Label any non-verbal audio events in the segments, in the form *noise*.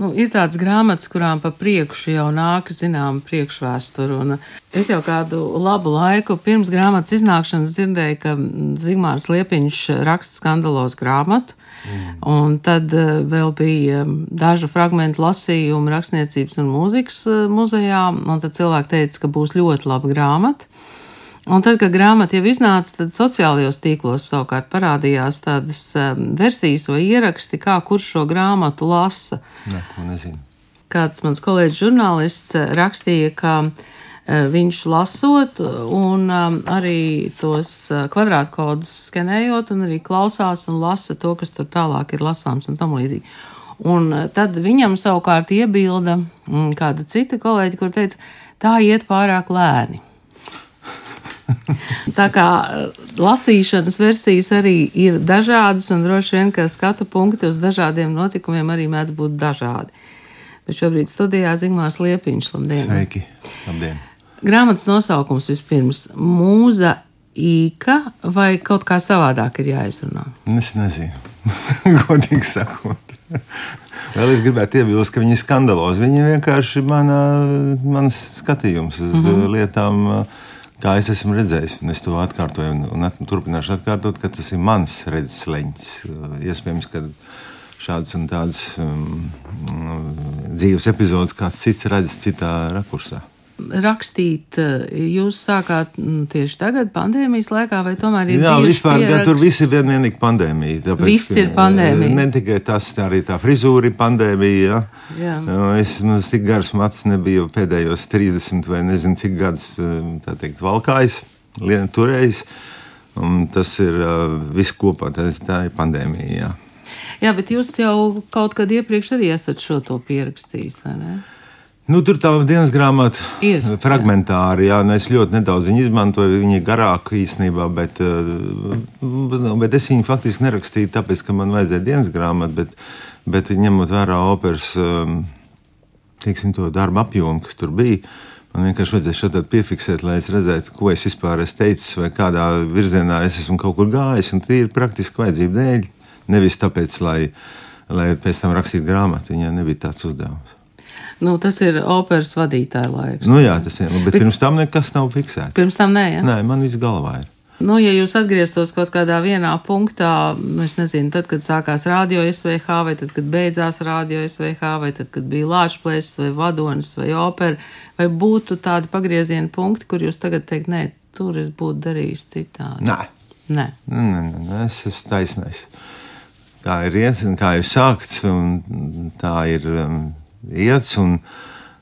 Nu, ir tādas grāmatas, kurām pa priekšu jau nāk zināma priekšvēsture. Es jau kādu labu laiku pirms grāmatas iznākšanas dzirdēju, ka Zigmārs Liepiņš raksta skandalos grāmatu. Mm. Un tad uh, vēl bija dažu fragmentu lasījumu rakstniecības un mūzikas uh, muzejā, un tad cilvēki teica, ka būs ļoti laba grāmata. Un tad, kad grāmata jau iznāca, tad sociālajos tīklos savukārt parādījās tādas um, versijas vai ieraksti, kā kurš šo grāmatu lasa. Ne, nezinu. Kāds mans kolēģis žurnālists uh, rakstīja, ka uh, viņš lasot un um, arī tos uh, kvadrātkodus skenējot un arī klausās un lasa to, kas tur tālāk ir lasāms un tam līdzīgi. Un tad viņam savukārt iebilda mm, kāda cita kolēģi, kur teica, tā iet pārāk lēni. *laughs* Tā kā eh, lasīšanas versijas arī ir dažādas, un droši vien, ka skatu punkti uz dažādiem notikumiem arī mēdz būt dažādi. Bet šobrīd studijā Zigmārs Liepiņš. Labdien! Sveiki! Labdien! Grāmatas nosaukums vispirms - mūza īka vai kaut kā savādāk ir jāizrunā? Es nezinu, *laughs* godīgi sakot. *laughs* Vēl es gribētu iebilst, ka viņi ir skandalozi. Viņi vienkārši ir mans skatījums uz mm -hmm. lietām. Uh, kā es esmu redzējis, un es to atkārtoju, un, un at, turpināšu atkārtot, ka tas ir mans redzes leņķis. Iespējams, ka šādas un tādas um, dzīves epizodes kāds cits redzes citā rakursā rakstīt, eh, jūs sākāt mm, tieši tagad, pandēmijas laikā, vai tomēr ir? Jā, vispār pieraksts... tur viss ir vienīgi pandēmija. Tāpēc, viss ir pandēmija. Ne tikai tas, tā arī tā frizūra ir pandēmija. Ja? Jā. Es, nu, es tik gars mats nebiju pēdējos 30 vai nezinu cik gadus, eh, tā teikt, valkājis, turējis. Un tas ir uh, viss kopā, tas, tā ir pandēmija. Jā. jā, bet jūs jau kaut kad iepriekš arī esat šo to pierakstījis, vai ne? Nu, tur tā dienas grāmata ir fragmentāra. Jā, nu, es ļoti nedaudz viņu izmantoju. Viņa ir garāka īstenībā, bet, eh, bet es viņu faktiski nerakstīju tāpēc, ka man vajadzēja dienas grāmatu. Bet, bet ņemot vērā operas ehm, teiksim, darba apjomu, kas tur bija, man vienkārši vajadzēja šādi piefiksēt, lai es redzētu, ko es vispār esmu teicis vai kādā virzienā es esmu kaut kur gājis. Tā ir praktiski vajadzība dēļ, nevis tāpēc, lai, lai pēc tam rakstītu grāmatu. Viņai nebija tāds uzdevums. Nu, tas ir operas vadītāja laiks. Nu, jā, tas ir. Bet, bet pirms tam nekas nav fiksēts. Pirms tam nē, ja? Nē, man viss galvā ir. Nu, ja jūs atgrieztos kaut kādā vienā punktā, nu, es nezinu, tad, kad sākās radio SVH, vai tad, kad beidzās radio SVH, vai tad, kad bija lāčplēsis, vai vadonis, vai opera, vai būtu tādi pagrieziena punkti, kur jūs tagad teikt, nē, tur es būtu darījis citādi? Nē. Nē. Nē, nē, nē, es esmu taisnais. Kā ir iet, kā ir sākts, un tā ir. Um, iets.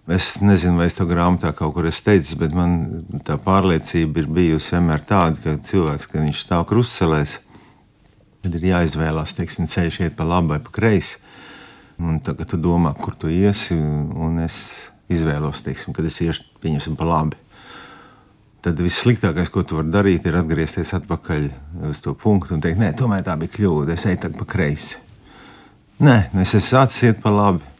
Es nezinu, vai es to grāmatā kaut kur esmu teicis, bet man tā pārliecība ir bijusi vienmēr tāda, ka cilvēks, kad viņš stāv krustcelēs, tad ir jāizvēlās, teiksim, ceļš iet pa labi vai pa kreisi. Un tagad tu domā, kur tu iesi, un es izvēlos, teiksim, kad es iešu pieņemsim pa labi. Tad vissliktākais, ko tu vari darīt, ir atgriezties atpakaļ uz to punktu un teikt, nē, tomēr tā bija kļūda, es eju tagad pa kreisi. Nē, es esmu sācis iet pa labi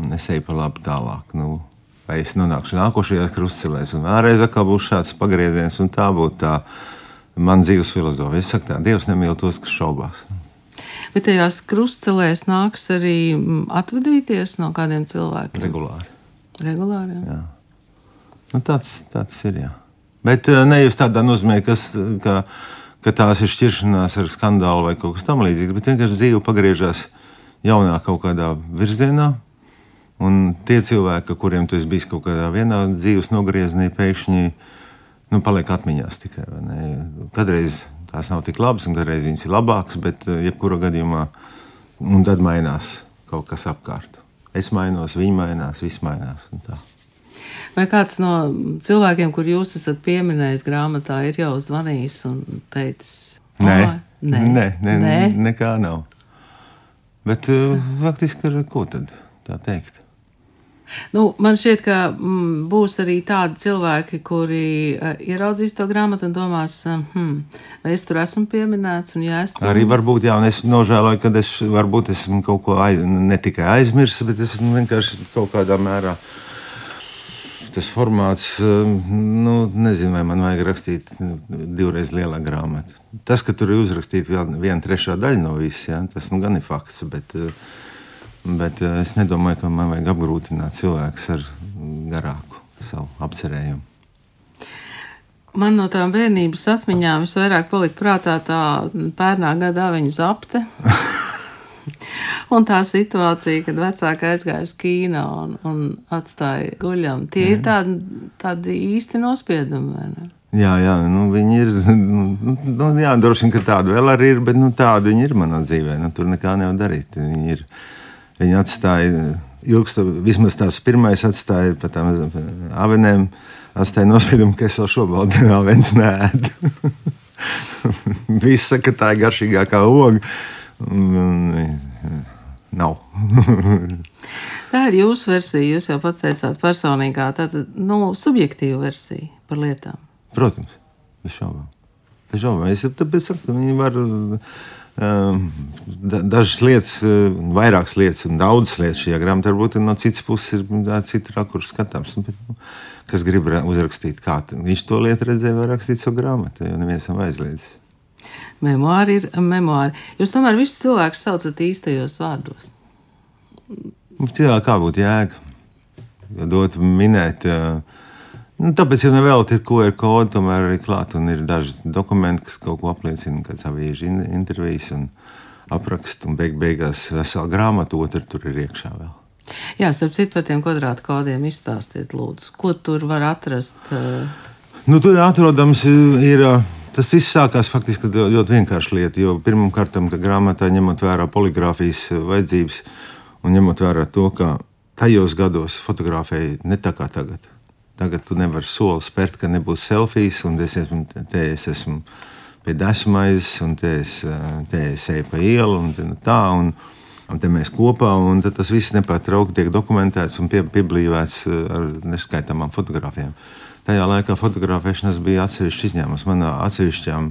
un es eju pa labi tālāk. Nu, vai es nonākšu nākošajās krustcelēs, un vēlreiz būs šāds pagrieziens, un tā būtu tā mana dzīves filozofija. Es saku, tā Dievs nemīl tos, kas šaubās. Bet tajās krustcelēs nāks arī mm, atvadīties no kādiem cilvēkiem? Regulāri. Regulāri jā. Jā. Nu, tāds, tāds ir. Jā. Bet eh, ne jau tādā nozīmē, kas, ka, ka tās ir šķiršanās ar skandālu vai kaut kas tamlīdzīgs, bet vienkārši dzīve pagriežas jaunā kaut kādā virzienā, Un tie cilvēki, kuriem tu esi bijis kaut kādā vienā dzīves nogriezienī, pēkšņi nu, paliek atmiņās tikai. Kadreiz tās nav tik labas, un kādreiz viņas ir labākas, bet eh, jebkurā gadījumā tad mainās kaut kas apkārt. Es mainos, viņi mainās, viss mainās. Vai kāds no cilvēkiem, kur jūs esat pieminējis grāmatā, ir jau zvanījis un teicis, nē, nē, nē, nē, nē. nekā nav. Bet uh, faktiski ar ko tad tā teikt? Nu, man šķiet, ka mm, būs arī tādi cilvēki, kuri uh, ieraudzīs to grāmatu un domās, uh, hmm, vai es tur esmu pieminēts. Ja esmu... Arī varbūt, jā, un es nožēloju, ka es varbūt esmu kaut ko aiz, ne tikai aizmirsis, bet es vienkārši kaut kādā mērā. Tas formāts, nu, nezinu, vai man vajag rakstīt divreiz lielāku grāmatu. Tas, ka tur ir uzrakstīta viena trešā daļa no visiem, tas nu, gan ir fakts. Bet, uh, Bet uh, es nedomāju, ka man vajag apgrūtināt cilvēkus ar garāku savu apcerējumu. Man no tām bērnības atmiņām visvairāk palika prātā tā pērnā gada viņa zapte. *laughs* un tā situācija, kad vecāki aizgāja uz kino un, un atstāja guļam, tie jā. ir tādi, tādi īsti nospiedumi? Jā, jā, nu, viņi ir. *laughs* Nu, jā, droši vien, ka tāda vēl arī ir, bet nu, tāda viņi ir manā dzīvē. Nu, tur nekā nevar darīt. Viņi, ir, viņi atstāja ilgstu, vismaz tās pirmais atstāja pa tām avenēm, atstāja nospiedumu, ka es vēl šobrīd *laughs* avens neēdu. *laughs* Viss saka, ka tā ir garšīgākā oga. Nav. *laughs* tā ir jūsu versija. Jūs jau pats teicāt, personīgā, tātad nu, subjektīva versija par lietām. Protams, bez šaubām. Bez šaubām. Es tāpēc saku, ka viņi var. Um, dažas lietas, vairākas lietas un daudzas lietas šajā grāmatā varbūt no citas puses ir cita rakursa skatāms. Nu, bet, nu, kas grib uzrakstīt, kā viņš to lietu redzēja, var rakstīt savu grāmatu, jo neviens nav aizliedzis. Memoāri ir memoāri. Jūs tomēr visus cilvēkus saucat īstajos vārdos. Cilvēkā kā būtu jēga? Dot minēt, nu, tāpēc jau nevēl ir QR kodi, tomēr arī klāt un ir daži dokumenti, kas kaut ko apliecina, kad avīžu intervijas un aprakst un beig beigās vesela grāmata, otra tur ir iekšā vēl. Jā, starp citu par tiem kvadrātu kodiem izstāstiet lūdzu, ko tur var atrast? Nu, tur atrodams ir. Uh, Tas viss sākās faktiski ļoti vienkārši lieta, jo pirmkārt, tā grāmatā ņemot vērā poligrāfijas eh, vajadzības un ņemot vērā to, ka tajos gados fotografēja ne tā kā tagad. Tagad tu nevari soli spērt, ka nebūs selfijas, un es esmu, te es esmu pie desmaizes, un te es, te es eju pa ielu, un tā, un, un te mēs kopā, un tas viss nepārtraukti tiek dokumentēts un pie, pieblīvēts eh, ar neskaitāmām fotografijām tajā laikā fotografēšanas bija atsevišķs izņēmums. Manā atsevišķām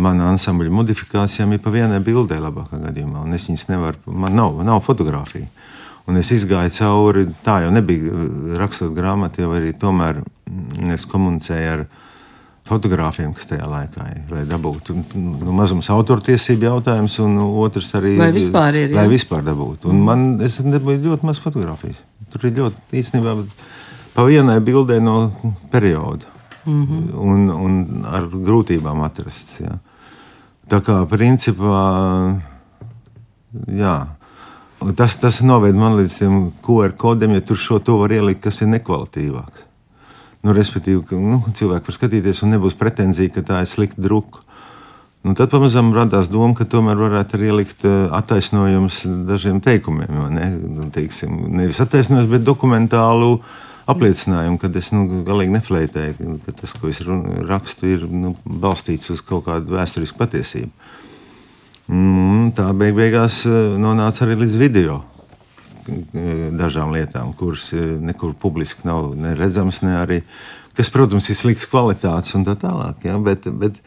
manā ansambļa modifikācijām ir pa vienai bildē, labākā gadījumā. Un es viņas nevaru, man nav, nav fotografija. Un es gāju cauri, tā jau nebija rakstot grāmatu, jau arī tomēr mm, es komunicēju ar fotogrāfiem, kas tajā laikā ir, lai dabūtu nu, mazums autortiesību jautājums, un otrs arī lai vispār, ir, lai vispār dabūtu. Un man es nebija ļoti maz fotografijas. Tur ir ļoti īstenībā pa vienai bildē no perioda. Mm -hmm. un, un ar grūtībām atrasts. Ja. Tā kā principā, jā. Tas, tas noved man līdz tiem QR kodiem, ja tur šo to var ielikt, kas ir nekvalitīvāks. Nu, respektīvi, ka nu, cilvēki var skatīties, un nebūs pretenzija, ka tā ir slikta druka. Nu, tad pamazām radās doma, ka tomēr varētu arī ielikt eh, attaisnojumus dažiem teikumiem. Ne? Nu, teiksim, nevis attaisnojumus, bet dokumentālu apliecinājumu, ka es nu, galīgi neflētēju, ka tas, ko es rakstu, ir nu, balstīts uz kaut kādu vēsturisku patiesību. Mm, tā beig beigās eh, nonāca arī līdz video dažām lietām, kuras eh, nekur publiski nav ne redzamas, ne arī, kas, protams, ir slikts kvalitātes un tā tālāk. Ja? Bet, bet,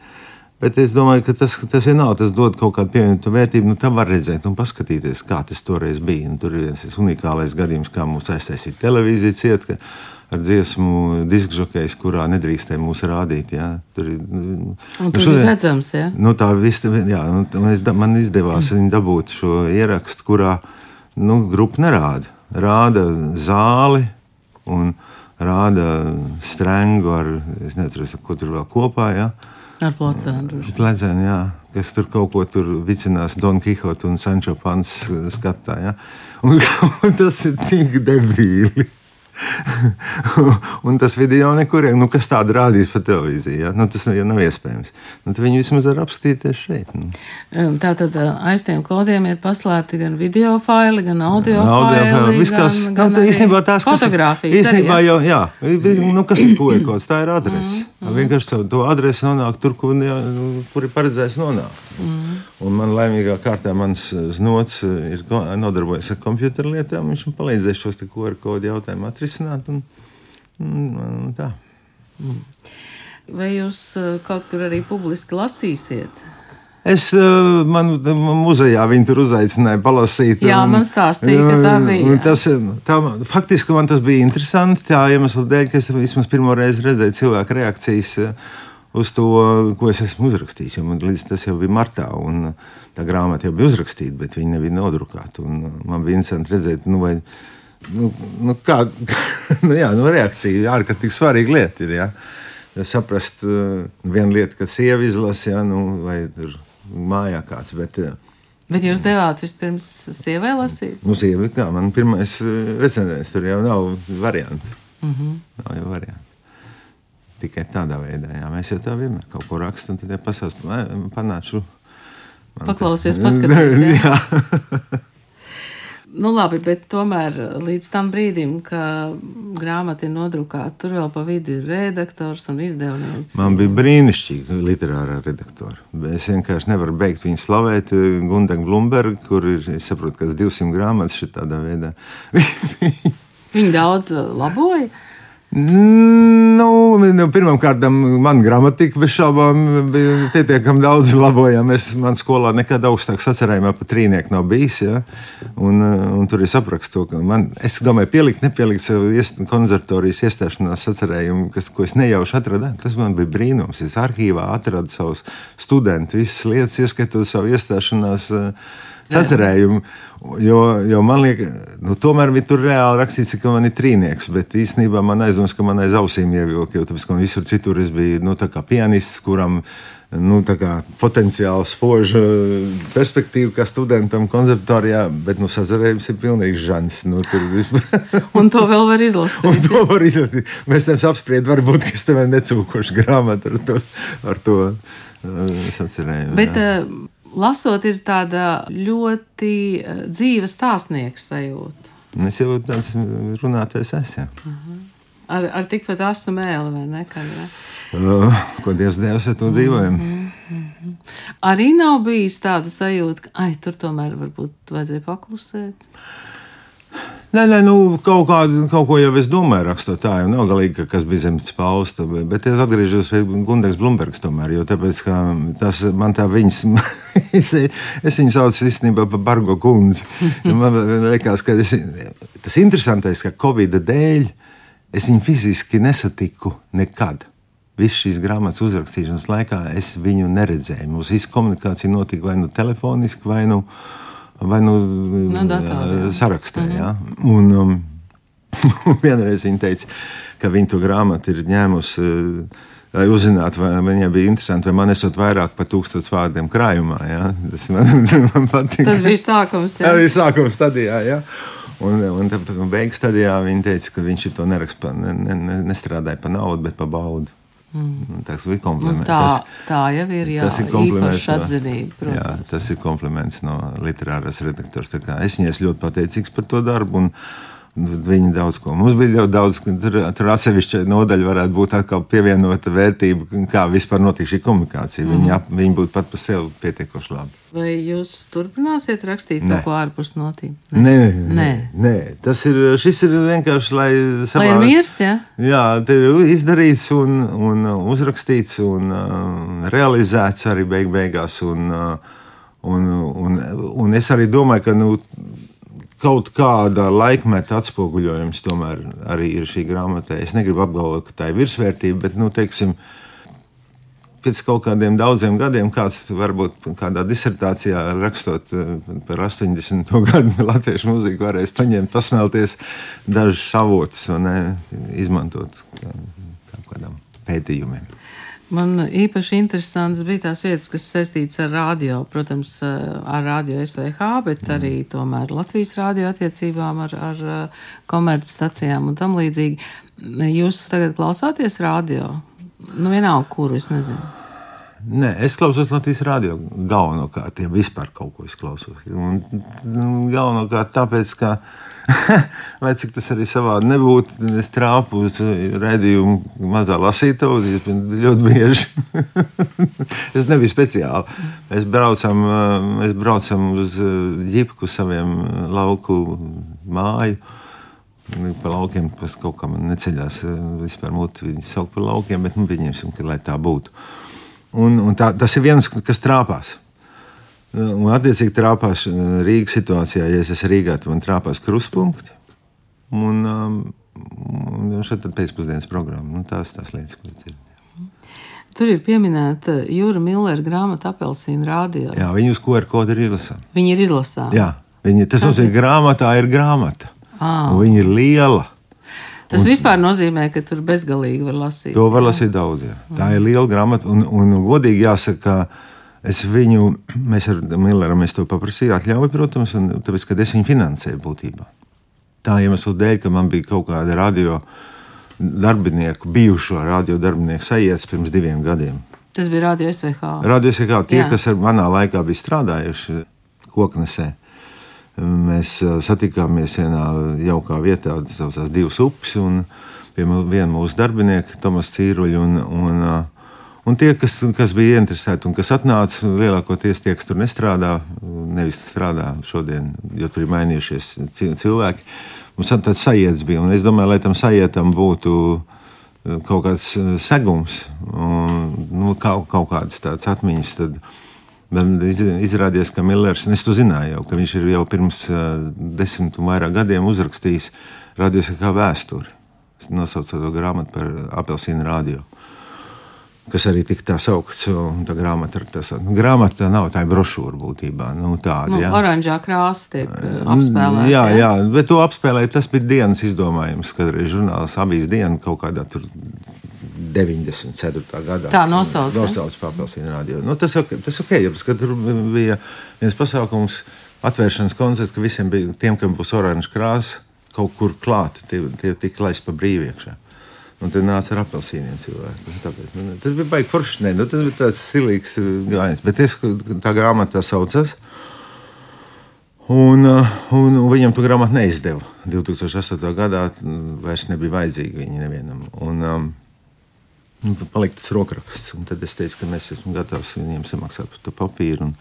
Bet es domāju, ka tas, tas vienalga, tas dod kaut kādu pievienotu vērtību. Nu, tam var redzēt un paskatīties, kā tas toreiz bija. Un tur ir viens unikālais gadījums, kā mūsu aiztaisīja televīzija cieta. Ar dziesmu diskžokejs, kurā nedrīkstēja mūs rādīt. Jā. Tur ir, nu, tur šodien, ir redzams, ja? Nu, tā viss, jā, nu, es, man izdevās mm. dabūt šo ierakstu, kurā nu, grupa nerāda. Rāda zāli un rāda strengu ar, es nezinu, ko tur vēl kopā. Jā. Ar plecēnu. Plecēnu, jā. Kas tur kaut ko tur vicinās Don Quixote un Sančo Pans skatā. Ja? Un, un *laughs* tas ir tik debīli. *laughs* un tas video nekuriem, nu, kas tādu rādīs pa televīziju, ja? nu, tas jau nav iespējams. Nu, viņi vismaz var apskatīties šeit. Nu. Tā tad aiz tiem kodiem ir paslēpti gan video faili, gan audio, audio faili. Viskas, gan, gan tā, īstenībā tās fotogrāfijas. Īstenībā arī, ja? jau, jā, nu, kas ir QR kods, tā ir adrese. Mm, mm. Vienkārši to adresi nonāk tur, kur, jā, nu, kur ir paredzēts nonākt. Mm. Un man laimīgā kārtā mans znots ir nodarbojies ar kompjuteru lietām. Viņš man palīdzēs šos QR kodu jautājumu atrisināt. Un, un, un tā. Mm. Vai jūs eh, kaut kur arī publiski lasīsiet? Es eh, man muzejā viņu tur uzaicināju, palasīt. Jā, un, man stāstīja, ka tā bija. Tas, tā, faktiski man tas bija interesanti. Tā iemesla dēļ, ka es vismaz pirmo reizi redzēju cilvēku reakcijas. Uz to, ko es esmu uzrakstījis. Man līdz tas jau bija martā, un tā grāmata jau bija uzrakstīta, bet viņa nebija nodrukāta. Man bija interesanti redzēt, nu, vai, nu, nu, kā, *laughs* nu, jā, nu, reakcija ārkārtīgi svarīga lieta. Ir, ja? Saprast, uh, viena lieta, ka sieva izlasa, ja, nu, vai tur mājā kāds. Bet, uh, Bet jūs devāt vispirms sievai lasīt? Nu, sieva, kā man pirmais uh, recenzents, tur jau nav variantu. Mm -hmm. Nav jau variantu. Tikai tādā veidā, jā, mēs jau tā vienmēr kaut ko rakstam, un tad ja pasaules panāču. Paklausies, paskatīsies. jā. *laughs* jā. Nu, labi, bet tomēr līdz tam brīdim, kad grāmata ir nodrukāta, tur vēl pa vidu ir redaktors un izdevnieks. Man bija brīnišķīga literārā redaktora. Es vienkārši nevaru beigt viņu slavēt. Gundaga Blumberga, kur ir, es saprotu, kas 200 grāmatas šādā veidā. *laughs* Viņa daudz laboja. Nu, nu, Pirmkārt, man gramatika bez šaubām bija pietiekami daudz labojama. Es manā skolā nekad augstāk sacerējumā par trīnieku nav bijis. Ja? Un, un tur es aprakstu ka man, es domāju, pielikt, nepielikt sev konservatorijas iestāšanās sacerējumu, kas, ko es nejauši atradu. Tas man bija brīnums. Es arhīvā atradu savus studentus, visas lietas, ieskatot savu iestāšanās. Uh, sacerējumu. Jo, jo man liekas, nu, tomēr bija tur reāli rakstīts, ka man ir trīnieks. Bet īstenībā man aizdomas, ka man aiz ausīm ievilka. Jo tāpēc, visur citur es biju nu, pianists, kuram nu, potenciāli spoža perspektīva, kā studentam konservatorijā, bet nu, sazarējums ir pilnīgs žans. Nu, *laughs* un to vēl var izlasīt. un to var izlasīt. Mēs tam apspriedām, varbūt, ka es tev necūkošu grāmatu ar to, ar to uh, sacerējumu. Bet, uh, lasot, ir tāda ļoti uh, dzīva stāstnieka sajūta. Es jau tāds runātājs esmu. Uh -huh. Ar, ar tikpat asu mēli, vai ne? Kā, uh, ko Dievs devis, ar to dzīvojam. Mm -hmm. Arī nav bijis tāda sajūta, ka ai, tur tomēr varbūt vajadzēja paklusēt. Nē, nē, nu, kaut, kādu, kaut ko jau es domāju, rakstot tā, jau nav galīgi, ka kas bija zemes pausta. Bet, bet es atgriežos pie Guntegs Blumbergs tomēr, jo tāpēc, tas man tā viņas, *laughs* es viņu saucu īstenībā par Bargo kundzi. Man liekas, ka es, tas interesantais, ka Covid dēļ es viņu fiziski nesatiku nekad. Visu šīs grāmatas uzrakstīšanas laikā es viņu neredzēju. Viss komunikācija notika vai nu telefoniski, vai nu. No vai nu no datorā, sarakstā. Mm -hmm. ja? Un, um, *laughs* vienreiz viņa teica, ka viņa to grāmatu ir ņēmusi. Uh, lai uzzinātu, vai viņai bija interesanti, vai man esot vairāk par tūkstošu vārdiem krājumā. Ja? Tas man, *laughs* man patīk. Tas bija sākums. Jā, bija sākums stadijā. Ja? Un, un beigas stadijā viņa teica, ka viņš to neraksta, ne, ne, ne, nestrādāja par naudu, bet par baudu. Mm. Tas bija kompliments. Nu, tā, tas, tā jau ir. Jā, tas ir kompliments. No, atzinība, jā, tas ir kompliments no literāras redaktors. Es viņai ļoti pateicīgs par to darbu. Un, Viņi daudz ko. Mums bija ļoti daudz, tur, tur atsevišķa nodaļa varētu būt atkal pievienota vērtība, kā vispār notiek šī komunikācija. Mm. Viņi, ap, viņi būtu pat par sevi pietiekoši labi. Vai jūs turpināsiet rakstīt nē. kaut ko ārpus notīm? Nē, nē, nē. nē. Tas ir, ir vienkārši, lai savā... Lai ir miers, jā? Jā, te ir izdarīts un, un uzrakstīts un uh, realizēts arī beig beigās. Un, uh, un, un, un es arī domāju, ka, nu, kaut kāda laikmeta atspoguļojums tomēr arī ir šī grāmata. Es negribu apgalvot, ka tā ir virsvērtība, bet, nu, teiksim, pēc kaut kādiem daudziem gadiem, kāds varbūt kādā disertācijā rakstot eh, par 80. *laughs* gadu latviešu mūziku, varēs paņemt, pasmelties dažus avotus un izmantot kaut kādam pētījumiem. Man īpaši interesants bija tās vietas, kas saistītas ar radio, protams, ar radio SVH, bet mm. arī tomēr Latvijas radio attiecībām ar, ar komercstacijām un tam līdzīgi. Jūs tagad klausāties radio? Nu, vienalga, kuru es nezinu. Nē, es klausos Latvijas rādio galvenokārt, ja vispār kaut ko es klausos. Un, nu, galvenokārt tāpēc, ka *laughs* lai cik tas arī savādi nebūtu, es trāpu uz redzējumu mazā lasītāju, ļoti bieži. *laughs* es nebiju speciāli. Mēs braucam, mēs braucam uz ģipku saviem lauku māju. Pa laukiem tas kaut kā neceļās vispār muti viņu saukt par laukiem, bet nu, pieņemsim, ka lai tā būtu. Un, un tā, tas ir viens, kas trāpās. Un, attiecīgi, trāpās Rīgas situācijā, ja es esmu Rīgā, tad man trāpās krustpunkti. Un, um, un šeit ir pēcpusdienas programma. Nu, tās tās lietas, ko dzirdu. Tur ir pieminēta Jūra Millera grāmata Apelsīna rādio. Jā, viņi uz QR kodu ir izlasāmi. Viņi ir izlasāmi. Jā, viņi, tas nozīmē, ka grāmatā ir grāmata. Ah. Viņa ir liela. Tas un, vispār nozīmē, ka tur bezgalīgi var lasīt. To var lasīt daudz. Jā. Tā ir liela grāmata. Un, un godīgi jāsaka, ka es viņu, mēs ar Milleru mēs to paprasījām, atļauju, protams, un tāpēc, ka es viņu finansēju būtībā. Tā iemesla dēļ, ka man bija kaut kāda radio darbinieku, bijušo radio darbinieku sajēdz pirms diviem gadiem. Tas bija Radio SVH. Radio SVH tie, Jā. kas ar manā laikā bija strādājuši koknesē. Mēs ā, satikāmies vienā jaukā vietā, tas saucās Divas upes, pie viena mūsu darbinieka, Tomas Cīruļa. Un, un, ā, un tie, kas, kas bija interesēti un kas atnāca, lielākoties tie, kas tur nestrādā, nevis strādā šodien, jo tur ir mainījušies ci- cilvēki. Mums tāds sajēdz bija, un es domāju, lai tam sajētam būtu kaut kāds eh, segums, un, nu, kaut, kaut kādas tādas atmiņas. Tad, iz- izrādījās, ka Millers, es to zināju, jau, ka viņš ir jau pirms desmit un vairāk gadiem uzrakstījis radios kā vēsturi. Nosaucot to grāmatu par apelsīnu radio. Kas arī tika tā saukts. Tā grāmata, tas, nu, grāmata nav tā brošūra būtībā. Nu, tāda, Nu, jā. oranžā krāsa tiek apspēlēta. Jā, jā, bet to apspēlēja. Tas bija dienas izdomājums, kad arī žurnāls avīzes diena kaut kādā tur 94. gadā. Tā nosauc, ne? Nosauc papildinājumu radio. Nu, tas tas ok, jo tur bija viens pasākums, atvēršanas koncerts, ka visiem bija tiem, kam būs oranža krāsa, kaut kur klāt, tie, tie tika laisti pa brīvu iekšā. Un tad nāca ar apelsīniem cilvēki. Un Tāpēc, nu, tas bija baigi forši. Ne, nu, tas bija tāds silīgs uh, gājiens. Bet es, tā grāmata tā saucas. Un, uh, un, un viņam to grāmatu neizdeva. 2008. gadā mm, vairs nebija vajadzīga viņa nevienam. Un, um, nu, palika tas rokraksts. Un tad es teicu, ka mēs esam gatavi viņiem samaksāt par to papīru un,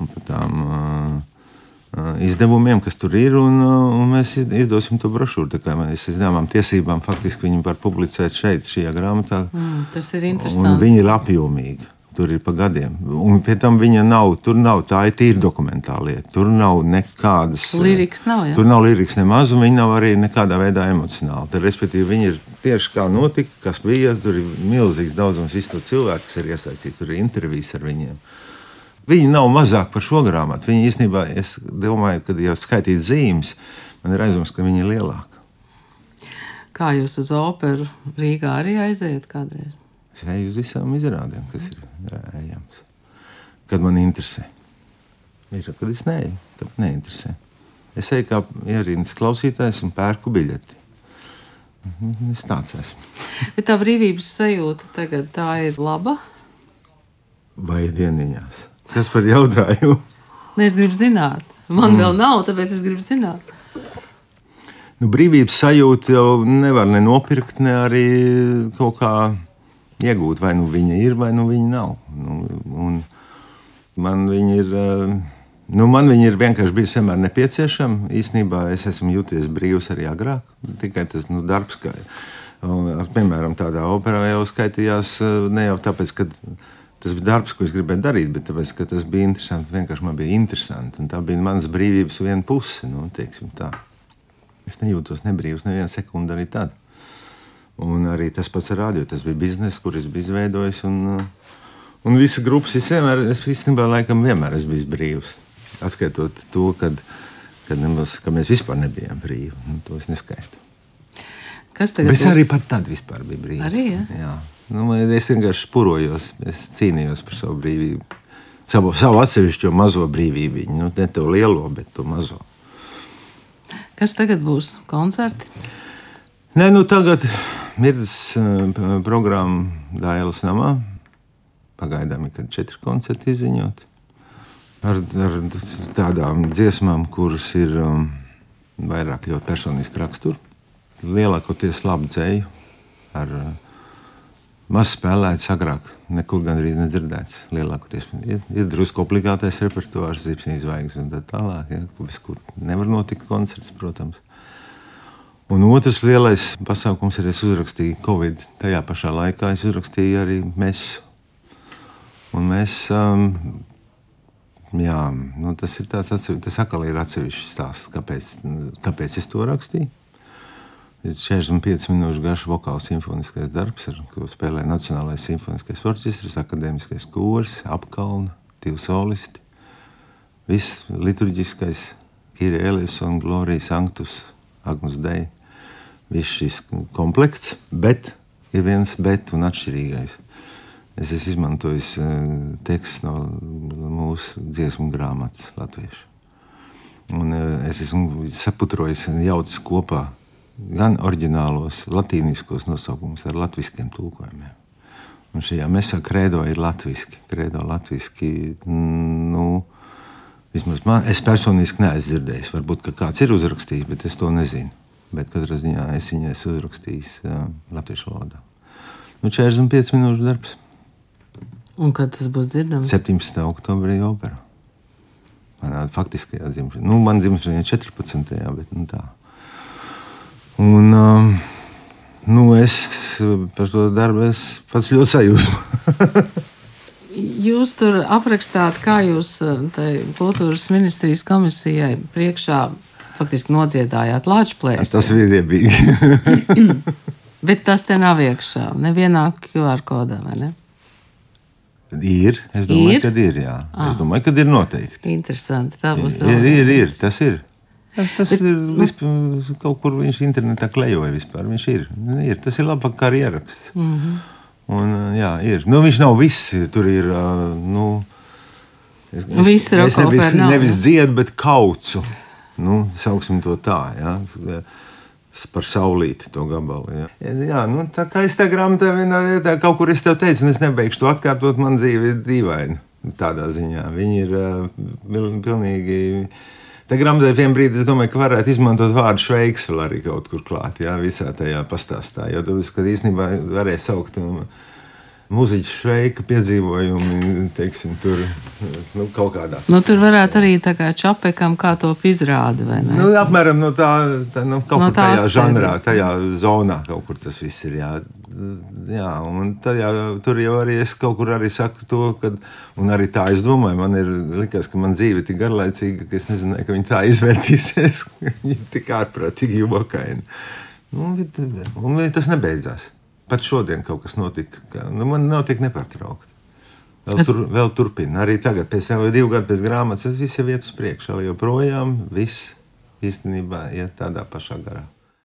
un par tām uh, izdevumiem, kas tur ir. Un, un mēs iz- izdosim to brošūru. Mēs zināmām tiesībām faktiski viņu var publicēt šeit, šajā grāmatā. Mm, tas ir interesanti. viņi ir apjomīgi. Tur ir pa gadiem. Un pie tam viņa nav. Tur nav tā ir tīra dokumentāla lieta. Tur nav nekādas. eh, Lirikas nav, jā? Tur nav lirikas nemaz, un viņi nav arī nekādā veidā emocionāli. Tad, respektīvi, viņi ir tieši kā notika, kas bija. Tur ir milzīgs daudzums visu to cilvēku, kas ir iesaistīts. Tur ir intervijas ar viņiem. Viņi nav mazāk par šo grāmatu. Viņi īstenībā, es domāju, ka jau skaitīt zīmes, man ir aizdoms, ka viņi ir lielāki. Kā jūs uz operu Rīgā arī aiziet kādreiz? Es eju uz visām izrādēm, kas ir ejams. Kad man interesē. Ir, kad es neeju, kad neinteresē. Es eju kā ierīnas klausītājs un pērku biļeti. Mhm, Es tāds esmu. Bet tā brīvības sajūta tagad tā ir laba. Vai dieniņās? Kas par jautājumu? Ne, es gribu zināt. Man mm. vēl nav, tāpēc es gribu zināt. Nu, brīvības sajūta jau nevar ne nopirkt, ne arī kaut kā iegūt. Vai nu viņa ir, vai nu viņa nav. Nu, man viņa ir. eh, Nu, man viņa ir vienkārši bijusi vienmēr nepieciešama. Īsnībā es esmu jūties brīvs arī agrāk. Tikai tas nu, darbs, ka, piemēram, tādā operā jau skaitījās eh, ne jau tāpēc, ka tas bija darbs, ko es gribēju darīt, bet tāpēc, ka tas bija interesanti. Vienkārši man bija interesanti. Tā bija manas brīvības viena puse. Nu, teiksim tā. Es nejūtos nebrīvs nevienu sekundi arī tad. Un arī tas pats ar radio. Tas bija bizness, kur es biju izveidojis. Un, uh, un visas grupas es vienmēr, es īstenībā laikam vienmēr esmu bijis brīvs. Atskaitot to, kad, kad nemaz, ka mēs vispār nebijām brīvi. Nu, to es neskaitu. Kas tagad Bet es arī pat tad vispār biju brīvs. Arī, ja? Jā. Nu, es vienkārši spurojos, es cīnījos par savu brīvību. Savu, savu atsevišķo mazo brīvību. Nu, ne to lielo, bet to mazo. Kas tagad būs? Koncerti? Nē, nu tagad ir uh, programma Dāvidas namā. Pagaidām ir četri koncerti izziņot. Ar, ar tādām dziesmām, kuras ir um, vairāk ļoti personiski rakstura. Lielākoties labi dzēju, ar uh, maz spēlēts, agrāk nekur gandrīz nedzirdēts. Lielākoties ir, ir drusku obligātais repertuārs, zipsnīs zvaigznes un tā tālāk. Ja, bez kur nevar notikt koncerts, protams. Un otrs lielais pasākums ir, es uzrakstīju Covid. Tajā pašā laikā es uzrakstīju arī mesu. Un mēs, um, jā, nu tas ir tāds, atsevi, tas atkal ir atsevišķs stāsts, kāpēc, kāpēc es to rakstīju. Ir 45 minūšu garš vokāls simfoniskais darbs, ar ko spēlē Nacionālais simfoniskais orķestris, akadēmiskais kurs, apkalna, divi solisti. Viss liturģiskais, Kirēlis un Glorijas Sanctus, Agnus Dei. Viss šis komplekts, bet ir viens bet un atšķirīgais. Es esmu izmantojis tekstu no mūsu dziesmu grāmatas latviešu. Un es esmu saputrojis un jaucis kopā gan oriģinālos latīniskos nosaukumus ar latviešu tulkojumiem. Un šajā mesā krēdo ir latviešu. Krēdo latviešu. Nu, vismaz man, es personiski neesmu dzirdējis. Varbūt kāds ir uzrakstījis, bet es to nezinu. Bet katrā ziņā es viņai esmu uzrakstījis uh, latviešu valodā. Nu, 45 minūšu darbs. Un kad tas būs dzirdams? 17. oktobrī operā. Manā faktiskajā dzimšanā. Nu, man dzimšanā ir 14. bet nu, tā. Un, um, nu, es par to darbu pats ļoti sajūsmu. *laughs* jūs tur aprakstāt, kā jūs kultūras ministrijas komisijai priekšā faktiski nodziedājāt Latvijas Tas bija riebīgi. *laughs* Bet tas te nav iekšā, nevienā QR kodā, vai ne? Ir. Es domāju, ir? ka ir. Jā. Ah. Es domāju, ka ir noteikti. Interesanti. Tā būs. Ir, ir, ir, tas ir. Tas Bet, ir nu, vispār, kaut kur viņš internetā klejoja. Vispār. Viņš ir. ir. Tas ir labāk kā ieraksts. Mm -hmm. Un, jā, ir. Nu, viņš nav viss. Tur ir. Nu, es, es, Visi es nevis, nav, nevis dziedu, bet kaucu. Nu, sauksim to tā. Ja? Par saulīti to gabalu. Jā, jā nu, tā kā es tā grāmatā vienā vietā kaut kur es tev teicu, un es nebeigšu to atkārtot, man dzīve ir dīvaina. Tādā ziņā viņi ir uh, pilnīgi Tā grāmatā vienā brīdī es domāju, ka varētu izmantot vārdu šveiks vēl arī kaut kur klāt, jā, visā tajā pastāstā. Jo tas, ka īstenībā varēja saukt um, muziķa šveika piedzīvojumi, teiksim, tur nu, kaut kādā. Nu, tur varētu arī tā kā čapekam kā to izrādi, vai ne? Nu, apmēram no tā, tā nu, kaut no kur tajā žanrā, tajā zonā kaut kur tas viss ir, jā. Jā, un tajā, tur jau arī es kaut kur arī saku to, ka, un arī tā es domāju, man ir likās, ka man dzīve tik garlaicīga, ka es nezināju, ka viņi tā izvērtīsies, *laughs* viņi tik ārprātīgi jokaini. Nu, un tas nebeidzās. Pat šodien kaut kas notika, ka nu, man notiek nepārtraukti. Vēl, tur, vēl turpina. Arī tagad, pēc tam, divu gadu pēc grāmatas, tas viss ir iet uz priekšu. Joprojām viss īstenībā iet tādā pašā garā.